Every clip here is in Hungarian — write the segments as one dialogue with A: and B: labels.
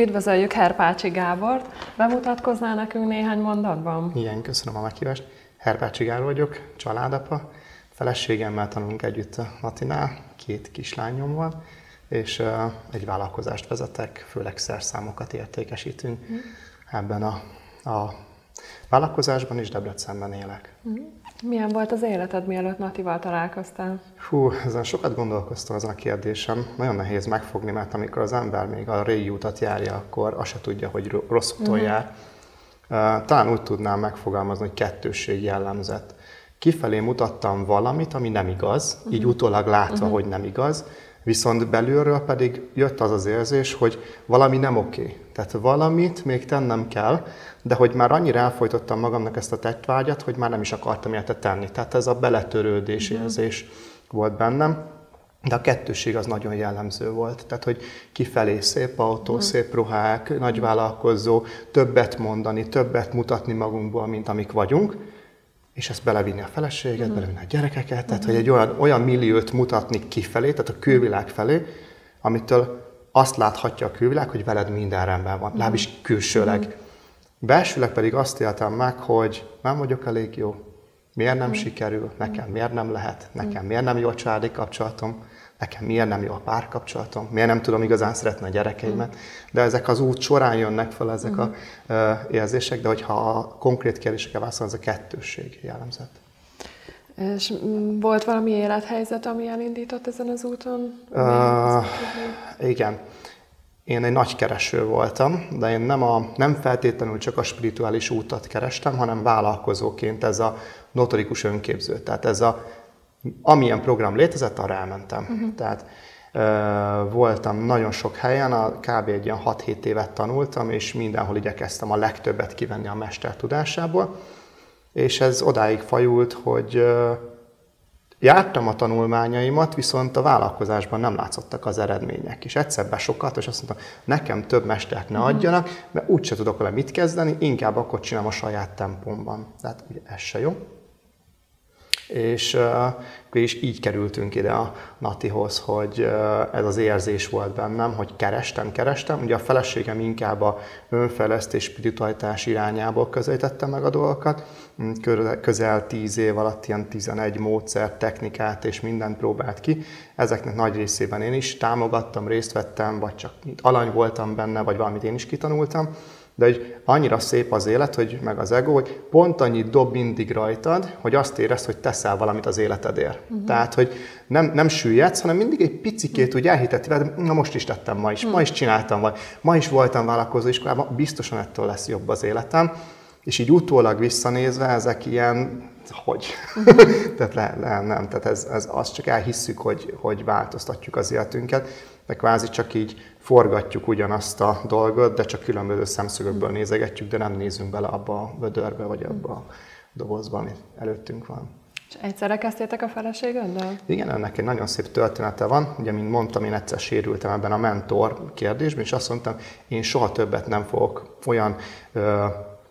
A: Üdvözöljük Herpácsi Gábort. Bemutatkoznál nekünk néhány mondatban?
B: Igen, köszönöm a meghívást. Herpácsi Gábor vagyok, családapa. Feleségemmel tanulunk együtt a Natinál, két kislányom van, és egy vállalkozást vezetek, főleg szerszámokat értékesítünk. Mm. Ebben a, a vállalkozásban is Debrecenben élek. Mm.
A: Milyen volt az életed, mielőtt Natival találkoztál?
B: Hú, ezen sokat gondolkoztam ezen a kérdésem. Nagyon nehéz megfogni, mert amikor az ember még a régi utat járja, akkor azt se tudja, hogy rossz úton uh-huh. jár. Talán úgy tudnám megfogalmazni, hogy kettősség jellemzett. Kifelé mutattam valamit, ami nem igaz, uh-huh. így utólag látva, uh-huh. hogy nem igaz, Viszont belülről pedig jött az az érzés, hogy valami nem oké. Tehát valamit még tennem kell, de hogy már annyira elfolytottam magamnak ezt a tettvágyat, hogy már nem is akartam ilyet tenni. Tehát ez a beletörődés mm. érzés volt bennem. De a kettőség az nagyon jellemző volt. Tehát, hogy kifelé szép autó, mm. szép ruhák, nagy vállalkozó, többet mondani, többet mutatni magunkból, mint amik vagyunk és ezt belevinni a feleséget, uh-huh. belevinni a gyerekeket, uh-huh. tehát hogy egy olyan, olyan milliót mutatni kifelé, tehát a külvilág felé, amitől azt láthatja a külvilág, hogy veled minden rendben van, uh-huh. külsőleg. Uh-huh. Belsőleg pedig azt éltem meg, hogy nem vagyok elég jó, miért nem uh-huh. sikerül, nekem miért nem lehet, nekem miért nem jó a családi kapcsolatom, nekem miért nem jó a párkapcsolatom, miért nem tudom igazán szeretni a gyerekeimet, de ezek az út során jönnek fel ezek uh-huh. a uh, érzések, de hogyha a konkrét kérdésekre válaszol, az a kettősség jellemzett.
A: És volt valami élethelyzet, ami elindított ezen az úton?
B: Uh, igen. Én egy nagy kereső voltam, de én nem, a, nem feltétlenül csak a spirituális útat kerestem, hanem vállalkozóként ez a notorikus önképző. Tehát ez a amilyen program létezett, arra elmentem. Uh-huh. Tehát uh, voltam nagyon sok helyen, a, kb. egy ilyen 6-7 évet tanultam, és mindenhol igyekeztem a legtöbbet kivenni a mester tudásából. És ez odáig fajult, hogy uh, jártam a tanulmányaimat, viszont a vállalkozásban nem látszottak az eredmények. És egyszer besokat, és azt mondtam, nekem több mestert ne mhm. adjanak, mert úgyse tudok vele mit kezdeni, inkább akkor csinálom a saját tempomban. Tehát ugye ez se jó és, és így kerültünk ide a Natihoz, hogy ez az érzés volt bennem, hogy kerestem, kerestem. Ugye a feleségem inkább a önfejlesztés, spiritualitás irányából közelítette meg a dolgokat. Közel 10 év alatt ilyen 11 módszer, technikát és mindent próbált ki. Ezeknek nagy részében én is támogattam, részt vettem, vagy csak alany voltam benne, vagy valamit én is kitanultam de hogy annyira szép az élet, hogy meg az ego, hogy pont annyit dob mindig rajtad, hogy azt érezd, hogy teszel valamit az életedért. Uh-huh. Tehát, hogy nem, nem süllyedsz, hanem mindig egy picikét úgy elhitett veled, na most is tettem ma is, uh-huh. ma is csináltam, vagy ma is voltam vállalkozó iskolában, biztosan ettől lesz jobb az életem. És így utólag visszanézve ezek ilyen, hogy? Uh-huh. tehát le, le, nem, tehát ez, ez azt csak elhisszük, hogy, hogy változtatjuk az életünket, de kvázi csak így forgatjuk ugyanazt a dolgot, de csak különböző szemszögökből nézegetjük, de nem nézünk bele abba a vödörbe, vagy abba a dobozba, ami előttünk van.
A: És egyszerre kezdtétek a feleségeddel?
B: Igen, ennek egy nagyon szép története van. Ugye, mint mondtam, én egyszer sérültem ebben a mentor kérdésben, és azt mondtam, én soha többet nem fogok olyan ö,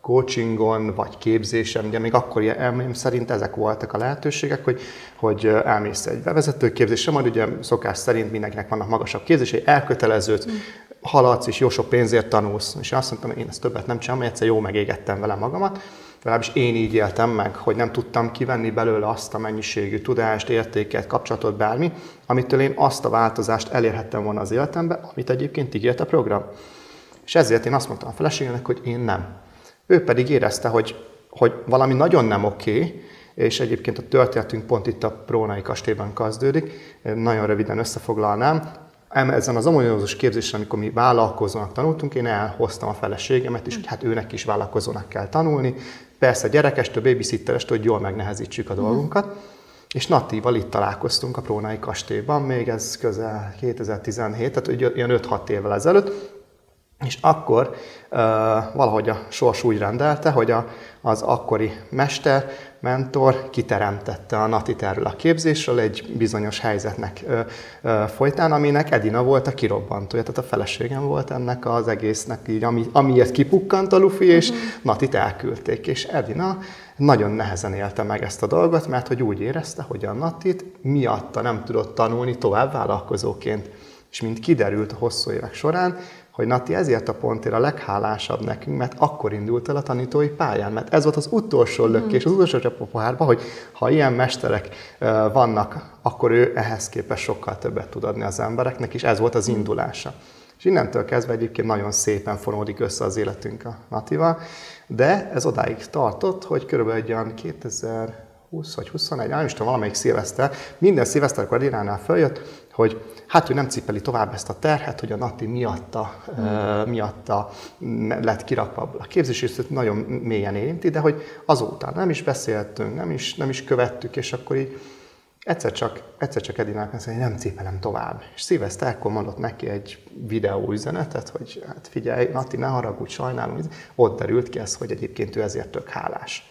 B: coachingon, vagy képzésen, ugye még akkor elmém szerint ezek voltak a lehetőségek, hogy, hogy elmész egy bevezetőképzésre, majd ugye szokás szerint mindenkinek vannak magasabb képzései, elköteleződ, mm. haladsz, és jó sok pénzért tanulsz. És azt mondtam, én ezt többet nem csinálom, egyszer jó megégettem vele magamat, legalábbis én így éltem meg, hogy nem tudtam kivenni belőle azt a mennyiségű tudást, értéket, kapcsolatot, bármi, amitől én azt a változást elérhettem volna az életembe, amit egyébként ígért a program. És ezért én azt mondtam a feleségemnek, hogy én nem. Ő pedig érezte, hogy, hogy valami nagyon nem oké, és egyébként a történetünk pont itt a Prónai kastélyban kezdődik. Nagyon röviden összefoglalnám. Ezen az amoniózus képzésen, amikor mi vállalkozónak tanultunk, én elhoztam a feleségemet is, hogy hát őnek is vállalkozónak kell tanulni. Persze gyerekestől, babysitterestől, hogy jól megnehezítsük a dolgunkat. És Natíval itt találkoztunk a Prónai kastélyban, még ez közel 2017, tehát ilyen 5-6 évvel ezelőtt, és akkor uh, valahogy a sors úgy rendelte, hogy a, az akkori mester, mentor kiteremtette a Natit erről a képzésről egy bizonyos helyzetnek uh, uh, folytán, aminek Edina volt a kirobbantója, tehát a feleségem volt ennek az egésznek, így, ami, amiért kipukkant a Lufi, és uh-huh. Natit elküldték. És Edina nagyon nehezen élte meg ezt a dolgot, mert hogy úgy érezte, hogy a Natit miatta nem tudott tanulni tovább vállalkozóként. És mint kiderült a hosszú évek során, hogy Nati ezért a pontért a leghálásabb nekünk, mert akkor indult el a tanítói pályán, mert ez volt az utolsó mhm. lökés, az utolsó csapopahárba, hogy ha ilyen mesterek vannak, akkor ő ehhez képest sokkal többet tud adni az embereknek, és ez volt az indulása. És innentől kezdve egyébként nagyon szépen fonódik össze az életünk a Natival, de ez odáig tartott, hogy körülbelül egy olyan 2020 vagy 21, nem is tudom, valamelyik szilveszter, minden szilveszterkor Iránál följött, hogy hát ő nem cipeli tovább ezt a terhet, hogy a Nati miatta, mm. uh, miatta lett kirakva a képzés, és nagyon mélyen érinti, de hogy azóta nem is beszéltünk, nem is, nem is követtük, és akkor így egyszer csak, egyszer csak Edinának azt hogy nem cipelem tovább. És Szilveszter ekkor mondott neki egy videó üzenetet, hogy hát figyelj, Nati, ne haragudj, sajnálom. Ott derült ki ez, hogy egyébként ő ezért tök hálás.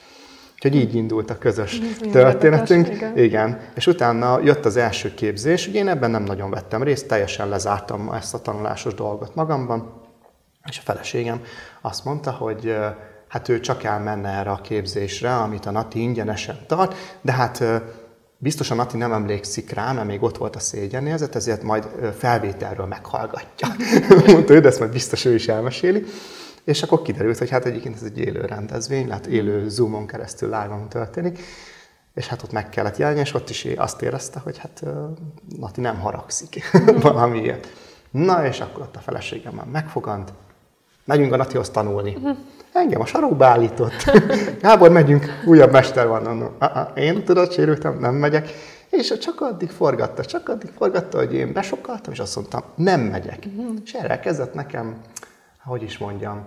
B: Úgyhogy így indult a közös Ez történetünk. igen. igen. És utána jött az első képzés. Ugye én ebben nem nagyon vettem részt, teljesen lezártam ezt a tanulásos dolgot magamban. És a feleségem azt mondta, hogy hát ő csak elmenne erre a képzésre, amit a Nati ingyenesen tart, de hát biztosan Nati nem emlékszik rá, mert még ott volt a szégyenérzet, ezért majd felvételről meghallgatja. Mondta ő, de ezt majd biztos ő is elmeséli. És akkor kiderült, hogy hát egyébként ez egy élő rendezvény, hát élő Zoomon keresztül live-on történik, és hát ott meg kellett jelenni, és ott is azt érezte, hogy hát Nati nem haragszik valamiért. Na, és akkor ott a feleségem már megfogant, megyünk a Natihoz tanulni. Engem a sarokba állított. Gábor, megyünk, újabb mester van. No, én tudod, sérültem, nem megyek. És csak addig forgatta, csak addig forgatta, hogy én besokaltam, és azt mondtam, nem megyek. Uh-huh. És erre kezdett nekem, hogy is mondjam,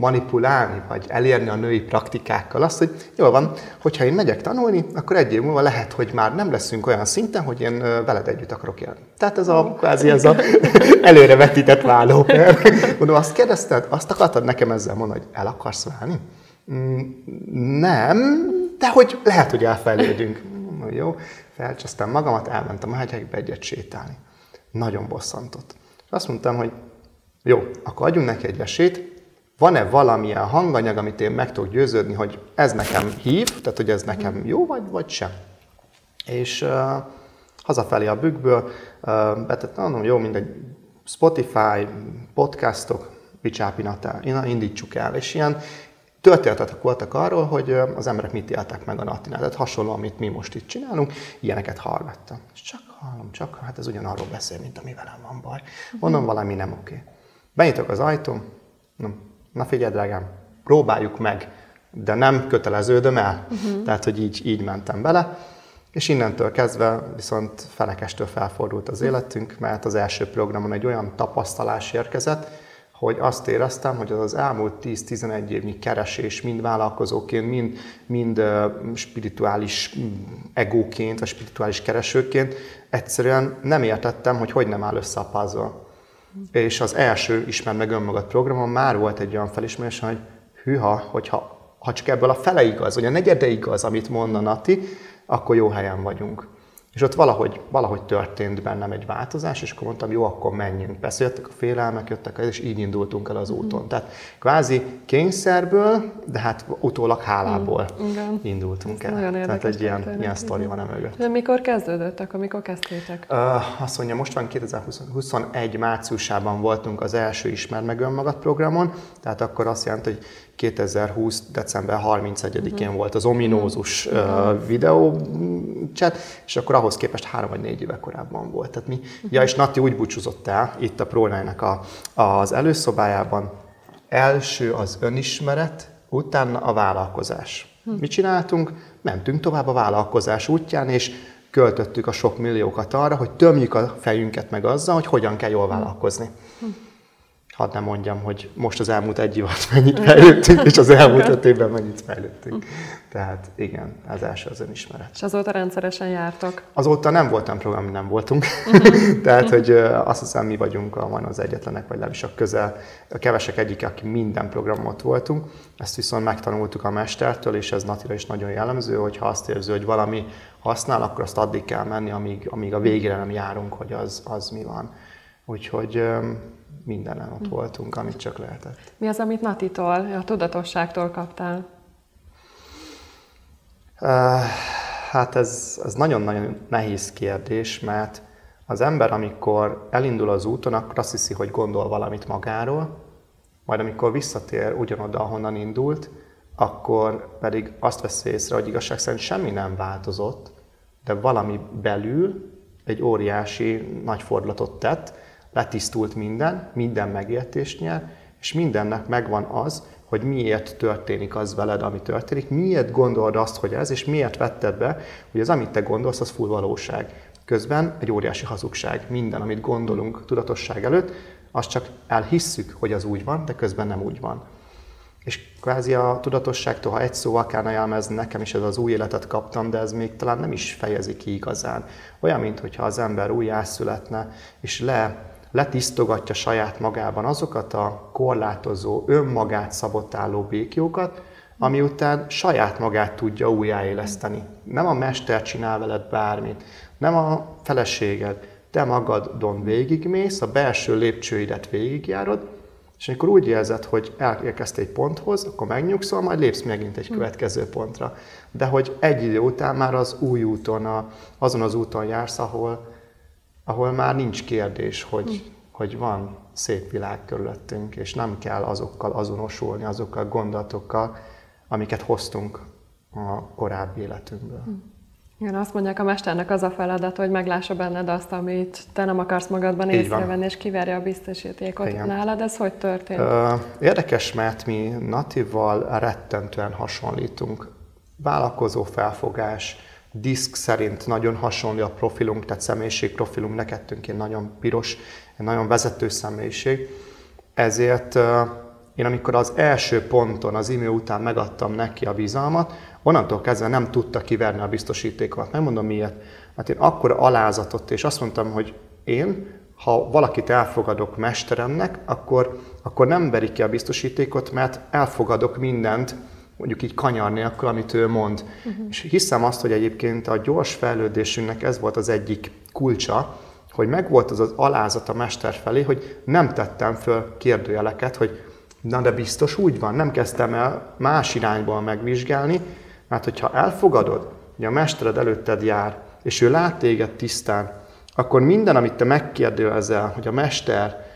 B: manipulálni, vagy elérni a női praktikákkal azt, hogy jó van, hogyha én megyek tanulni, akkor egy év múlva lehet, hogy már nem leszünk olyan szinten, hogy én veled együtt akarok élni. Tehát ez a kvázi ez a előrevetített váló. Mondom, azt kérdezted, azt akartad nekem ezzel mondani, hogy el akarsz válni? Mm, nem, de hogy lehet, hogy elfejlődünk. Jó, felcsesztem magamat, elmentem a hegyekbe egyet sétálni. Nagyon bosszantott. Azt mondtam, hogy jó, akkor adjunk neki egy esélyt, van-e valamilyen hanganyag, amit én meg tudok győződni, hogy ez nekem hív, tehát hogy ez nekem jó, vagy, vagy sem. És uh, hazafelé a bükkből uh, betettem, mondom, jó, mindegy, Spotify, podcastok, Bicsápinatál, indítsuk el. És ilyen történetek voltak arról, hogy az emberek mit éltek meg a natinál. Tehát hasonló, amit mi most itt csinálunk, ilyeneket hallgattam. És csak hallom, csak, hát ez ugyanarról beszél, mint ami velem van baj. Mondom, valami nem oké. Benyitok az ajtóm, nem, na figyelj, drágám, próbáljuk meg, de nem köteleződöm el. Uh-huh. Tehát, hogy így, így mentem bele. És innentől kezdve viszont felekestől felfordult az életünk, mert az első programon egy olyan tapasztalás érkezett, hogy azt éreztem, hogy az az elmúlt 10-11 évnyi keresés, mind vállalkozóként, mind, mind spirituális mm, egóként, vagy spirituális keresőként, egyszerűen nem értettem, hogy hogy nem áll össze a puzzle. És az első Ismer meg önmagad programon már volt egy olyan felismerés, hogy hűha, hogyha ha csak ebből a fele igaz, vagy a negyede igaz, amit mondna Nati, akkor jó helyen vagyunk. És ott valahogy, valahogy történt bennem egy változás, és akkor mondtam, jó, akkor menjünk. Persze jöttek a félelmek, jöttek, és így indultunk el az úton. Tehát kvázi kényszerből, de hát utólag hálából mm, indultunk el. Nagyon Tehát egy ilyen, ilyen sztori van emögött.
A: De mikor kezdődöttek, amikor kezdtétek?
B: Uh, azt mondja, most van 2021 márciusában voltunk az első Ismer meg önmagad programon, tehát akkor azt jelenti, hogy 2020. december 31-én uh-huh. Mhm. volt az ominózus uh-huh. uh, videó chat, és akkor ahhoz képest három vagy négy éve korábban volt. Tehát mi, uh-huh. ja, és Nati úgy búcsúzott el itt a ProLine-nek a, az előszobájában, első az önismeret, utána a vállalkozás. Uh-huh. Mit csináltunk? Mentünk tovább a vállalkozás útján, és költöttük a sok milliókat arra, hogy tömjük a fejünket meg azzal, hogy hogyan kell jól vállalkozni. Uh-huh hadd nem mondjam, hogy most az elmúlt egy év alatt mennyit fejlődtünk, és az elmúlt öt évben mennyit fejlődtünk. Tehát igen, az első az önismeret.
A: És azóta rendszeresen jártok?
B: Azóta nem voltam program, nem voltunk. Uh-huh. Tehát, hogy azt hiszem, mi vagyunk a, van az egyetlenek, vagy legalábbis a közel, a kevesek egyik, aki minden programot voltunk. Ezt viszont megtanultuk a mestertől, és ez Natira is nagyon jellemző, hogy ha azt érzi, hogy valami használ, akkor azt addig kell menni, amíg, amíg a végére nem járunk, hogy az, az mi van. Úgyhogy mindenen ott voltunk, amit csak lehetett.
A: Mi az, amit Natitól, a tudatosságtól kaptál?
B: Hát ez, ez nagyon-nagyon nehéz kérdés, mert Az ember, amikor elindul az úton, akkor azt hiszi, hogy gondol valamit magáról, majd amikor visszatér ugyanoda, ahonnan indult, akkor pedig azt veszi észre, hogy igazság szerint semmi nem változott, de valami belül egy óriási nagy fordulatot tett, letisztult minden, minden megértést nyer, és mindennek megvan az, hogy miért történik az veled, ami történik, miért gondolod azt, hogy ez, és miért vetted be, hogy az, amit te gondolsz, az full valóság. Közben egy óriási hazugság. Minden, amit gondolunk tudatosság előtt, azt csak elhisszük, hogy az úgy van, de közben nem úgy van. És kvázi a tudatosságtól, ha egy szóval kell jelmezni, nekem is ez az új életet kaptam, de ez még talán nem is fejezi ki igazán. Olyan, mintha az ember újjászületne, és le letisztogatja saját magában azokat a korlátozó, önmagát szabotáló békjókat, ami után saját magát tudja újjáéleszteni. Nem a mester csinál veled bármit, nem a feleséged, te magadon végigmész, a belső lépcsőidet végigjárod, és amikor úgy érzed, hogy elérkeztél egy ponthoz, akkor megnyugszol, majd lépsz megint egy hm. következő pontra. De hogy egy idő után már az új úton, a, azon az úton jársz, ahol, ahol már nincs kérdés, hogy, hm. hogy van szép világ körülöttünk, és nem kell azokkal azonosulni, azokkal gondolatokkal, amiket hoztunk a korábbi életünkből. Hm.
A: Igen, azt mondják, a mesternek az a feladat, hogy meglássa benned azt, amit te nem akarsz magadban észrevenni, és kiverje a biztosítékot. Igen. Nálad ez hogy történt?
B: Érdekes, mert mi natívval rettentően hasonlítunk. Vállalkozó felfogás, diszk szerint nagyon hasonló a profilunk, tehát személyiségprofilunk, nekettünk egy nagyon piros, egy nagyon vezető személyiség. Ezért én amikor az első ponton, az imő után megadtam neki a bizalmat, onnantól kezdve nem tudta kiverni a biztosítékomat. Megmondom miért. Hát én akkor alázatot, és azt mondtam, hogy én, ha valakit elfogadok mesteremnek, akkor, akkor nem veri ki a biztosítékot, mert elfogadok mindent, mondjuk így kanyar nélkül, amit ő mond. Uh-huh. És hiszem azt, hogy egyébként a gyors fejlődésünknek ez volt az egyik kulcsa, hogy megvolt az az alázat a mester felé, hogy nem tettem föl kérdőjeleket, hogy na de biztos úgy van, nem kezdtem el más irányból megvizsgálni, mert hogyha elfogadod, hogy a mestered előtted jár, és ő lát téged tisztán, akkor minden, amit te megkérdőlezel, hogy a mester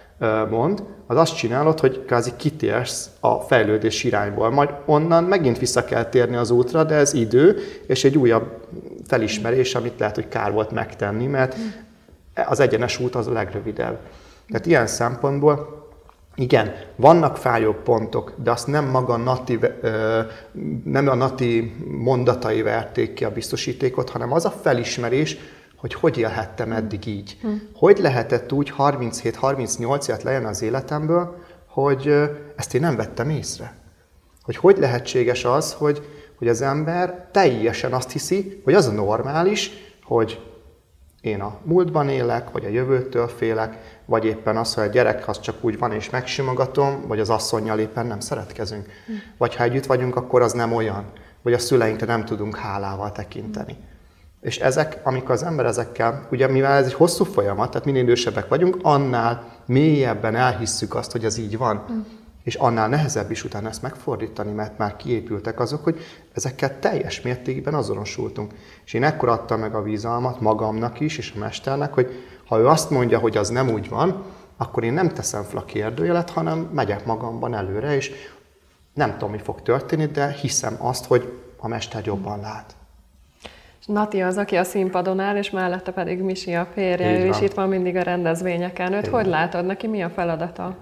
B: mond, az azt csinálod, hogy kázi kitérsz a fejlődés irányból. Majd onnan megint vissza kell térni az útra, de ez idő, és egy újabb felismerés, amit lehet, hogy kár volt megtenni, mert az egyenes út az a legrövidebb. Tehát ilyen szempontból igen, vannak fájó pontok, de azt nem maga nati, nem a nati mondatai verték ki a biztosítékot, hanem az a felismerés, hogy hogy élhettem eddig így. Hm. Hogy lehetett úgy 37-38 évet lejön az életemből, hogy ezt én nem vettem észre. Hogy hogy lehetséges az, hogy, hogy az ember teljesen azt hiszi, hogy az a normális, hogy én a múltban élek, vagy a jövőtől félek, vagy éppen az, hogy a gyerek az csak úgy van és megsimogatom, vagy az asszonynal éppen nem szeretkezünk. Hm. Vagy ha együtt vagyunk, akkor az nem olyan, vagy a szüleinkre nem tudunk hálával tekinteni. És ezek, amikor az ember ezekkel, ugye mivel ez egy hosszú folyamat, tehát minél idősebbek vagyunk, annál mélyebben elhisszük azt, hogy ez így van. Hm. És annál nehezebb is utána ezt megfordítani, mert már kiépültek azok, hogy ezekkel teljes mértékben azonosultunk. És én ekkor adtam meg a vízalmat magamnak is, és a mesternek, hogy ha ő azt mondja, hogy az nem úgy van, akkor én nem teszem fel a kérdőjelet, hanem megyek magamban előre, és nem tudom, mi fog történni, de hiszem azt, hogy a mester jobban lát.
A: Nati az, aki a színpadon áll, és mellette pedig Misi a férje, ő is itt van mindig a rendezvényeken. Őt Így hogy van. látod? Neki mi a feladata?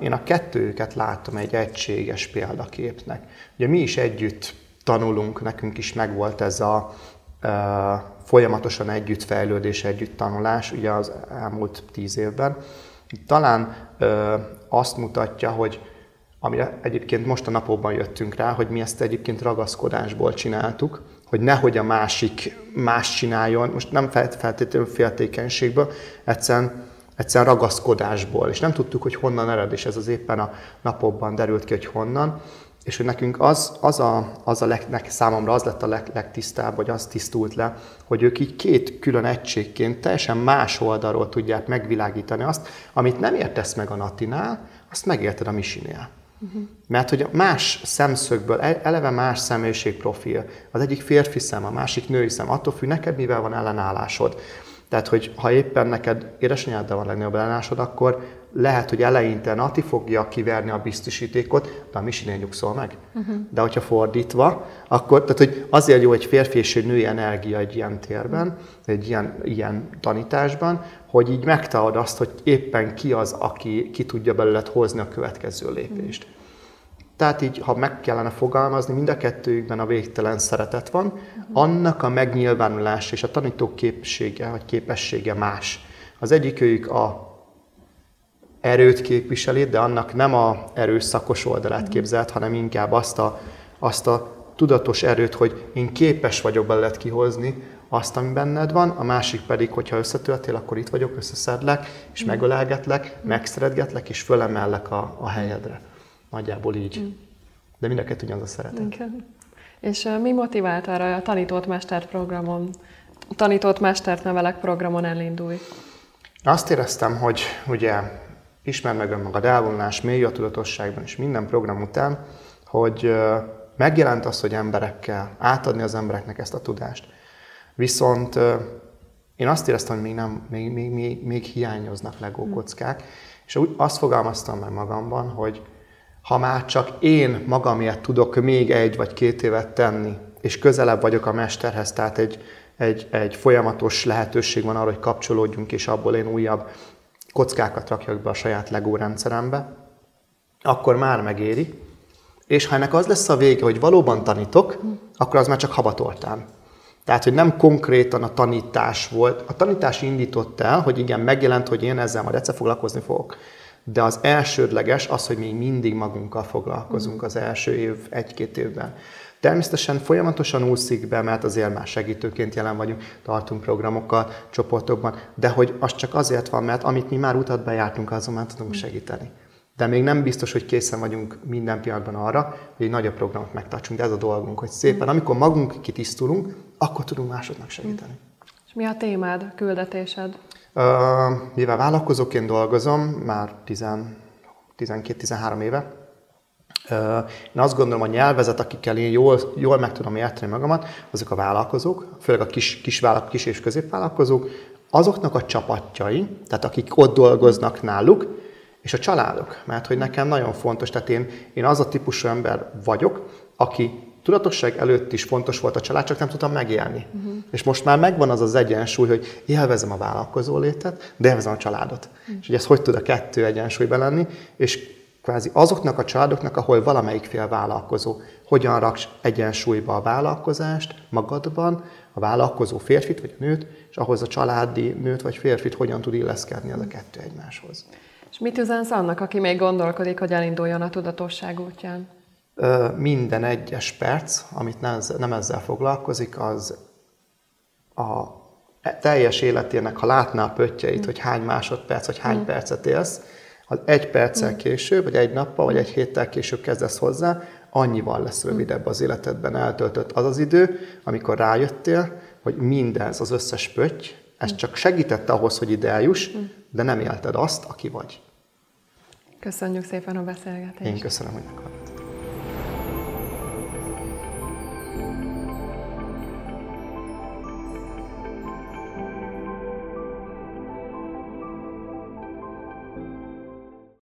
B: Én a kettőket látom egy egységes példaképnek. Ugye mi is együtt tanulunk, nekünk is megvolt ez a folyamatosan együtt fejlődés, együtt tanulás, ugye az elmúlt tíz évben. Talán azt mutatja, hogy amire egyébként most a napokban jöttünk rá, hogy mi ezt egyébként ragaszkodásból csináltuk, hogy nehogy a másik más csináljon, most nem feltétlenül féltékenységből, egyszerűen, egyszerűen ragaszkodásból, és nem tudtuk, hogy honnan ered, és ez az éppen a napokban derült ki, hogy honnan, és hogy nekünk az, az, a, az a leg, számomra az lett a leg, legtisztább, vagy az tisztult le, hogy ők így két külön egységként teljesen más oldalról tudják megvilágítani azt, amit nem értesz meg a Natinál, azt megérted a Misinél. Uh-huh. Mert hogy más szemszögből, e, eleve más személyiségprofil, az egyik férfi szem, a másik női szem, attól függ neked mivel van ellenállásod. Tehát, hogy ha éppen neked édesanyáddal van legnagyobb ellenállásod, akkor lehet, hogy eleinte Nati fogja kiverni a biztosítékot, de a Misinél nyugszol meg. Uh-huh. De hogyha fordítva, akkor, tehát hogy azért jó egy férfi és egy női energia egy ilyen térben, egy ilyen, ilyen tanításban, hogy így megtalad azt, hogy éppen ki az, aki ki tudja belőled hozni a következő lépést. Uh-huh. Tehát így, ha meg kellene fogalmazni, mind a kettőjükben a végtelen szeretet van, uh-huh. annak a megnyilvánulása és a tanítók képessége, vagy képessége más. Az egyikőjük a erőt képviseli, de annak nem a erőszakos oldalát mhm. képzelt, hanem inkább azt a, azt a tudatos erőt, hogy én képes vagyok belőled kihozni azt, ami benned van, a másik pedig, hogyha összetöltél, akkor itt vagyok, összeszedlek, és mm. megölelgetlek, mm. megszeretgetlek, és fölemellek a, a helyedre. Nagyjából így. Mm. De mind a kettő ugyanaz a szeretet.
A: Igen. És uh, mi motivált arra a tanított mestert programon, tanított mestert nevelek programon elindulj?
B: Azt éreztem, hogy ugye ismer meg önmagad elvonulás, mély a tudatosságban és minden program után, hogy megjelent az, hogy emberekkel, átadni az embereknek ezt a tudást. Viszont én azt éreztem, hogy még, nem, még, még, még, még hiányoznak legókockák, és úgy azt fogalmaztam meg magamban, hogy ha már csak én magamért tudok még egy vagy két évet tenni, és közelebb vagyok a mesterhez, tehát egy, egy, egy folyamatos lehetőség van arra, hogy kapcsolódjunk, és abból én újabb kockákat rakjak be a saját LEGO rendszerembe, akkor már megéri. És ha ennek az lesz a vége, hogy valóban tanítok, akkor az már csak habatortán. Tehát, hogy nem konkrétan a tanítás volt. A tanítás indított el, hogy igen, megjelent, hogy én ezzel majd egyszer foglalkozni fogok. De az elsődleges az, hogy még mindig magunkkal foglalkozunk az első év, egy-két évben. Természetesen folyamatosan úszik be, mert azért már segítőként jelen vagyunk, tartunk programokkal, csoportokban, de hogy az csak azért van, mert amit mi már utat bejártunk, azon már tudunk segíteni. De még nem biztos, hogy készen vagyunk minden pillanatban arra, hogy egy nagyobb programot megtartsunk. De ez a dolgunk, hogy szépen, amikor magunk kitisztulunk, akkor tudunk másodnak segíteni.
A: És mi a témád, a küldetésed?
B: Uh, mivel vállalkozóként dolgozom, már 12-13 éve, én azt gondolom, a nyelvezet, akikkel én jól, jól meg tudom érteni magamat, azok a vállalkozók, főleg a kis, kis, vállalkozók, kis és középvállalkozók, azoknak a csapatjai, tehát akik ott dolgoznak náluk, és a családok. Mert hogy nekem nagyon fontos, tehát én, én az a típusú ember vagyok, aki tudatosság előtt is fontos volt a család, csak nem tudtam megélni. Uh-huh. És most már megvan az az egyensúly, hogy élvezem a vállalkozó létet, de élvezem a családot. Uh-huh. És hogy ez hogy tud a kettő egyensúlyban lenni, és kvázi azoknak a családoknak, ahol valamelyik fél vállalkozó, hogyan raksz egyensúlyba a vállalkozást magadban, a vállalkozó férfit vagy a nőt, és ahhoz a családi nőt vagy férfit hogyan tud illeszkedni az a kettő egymáshoz.
A: És mit üzensz annak, aki még gondolkodik, hogy elinduljon a tudatosság útján?
B: Minden egyes perc, amit nem ezzel foglalkozik, az a teljes életének, ha látná a pöttyeit, mm. hogy hány másodperc, vagy hány mm. percet élsz, az egy perccel mm. később, vagy egy nappal, vagy egy héttel később kezdesz hozzá, annyival lesz mm. rövidebb az életedben eltöltött az az idő, amikor rájöttél, hogy mindez, az összes pötty, ez mm. csak segített ahhoz, hogy ide eljuss, de nem élted azt, aki vagy.
A: Köszönjük szépen a beszélgetést.
B: Én köszönöm, hogy meghallgattál.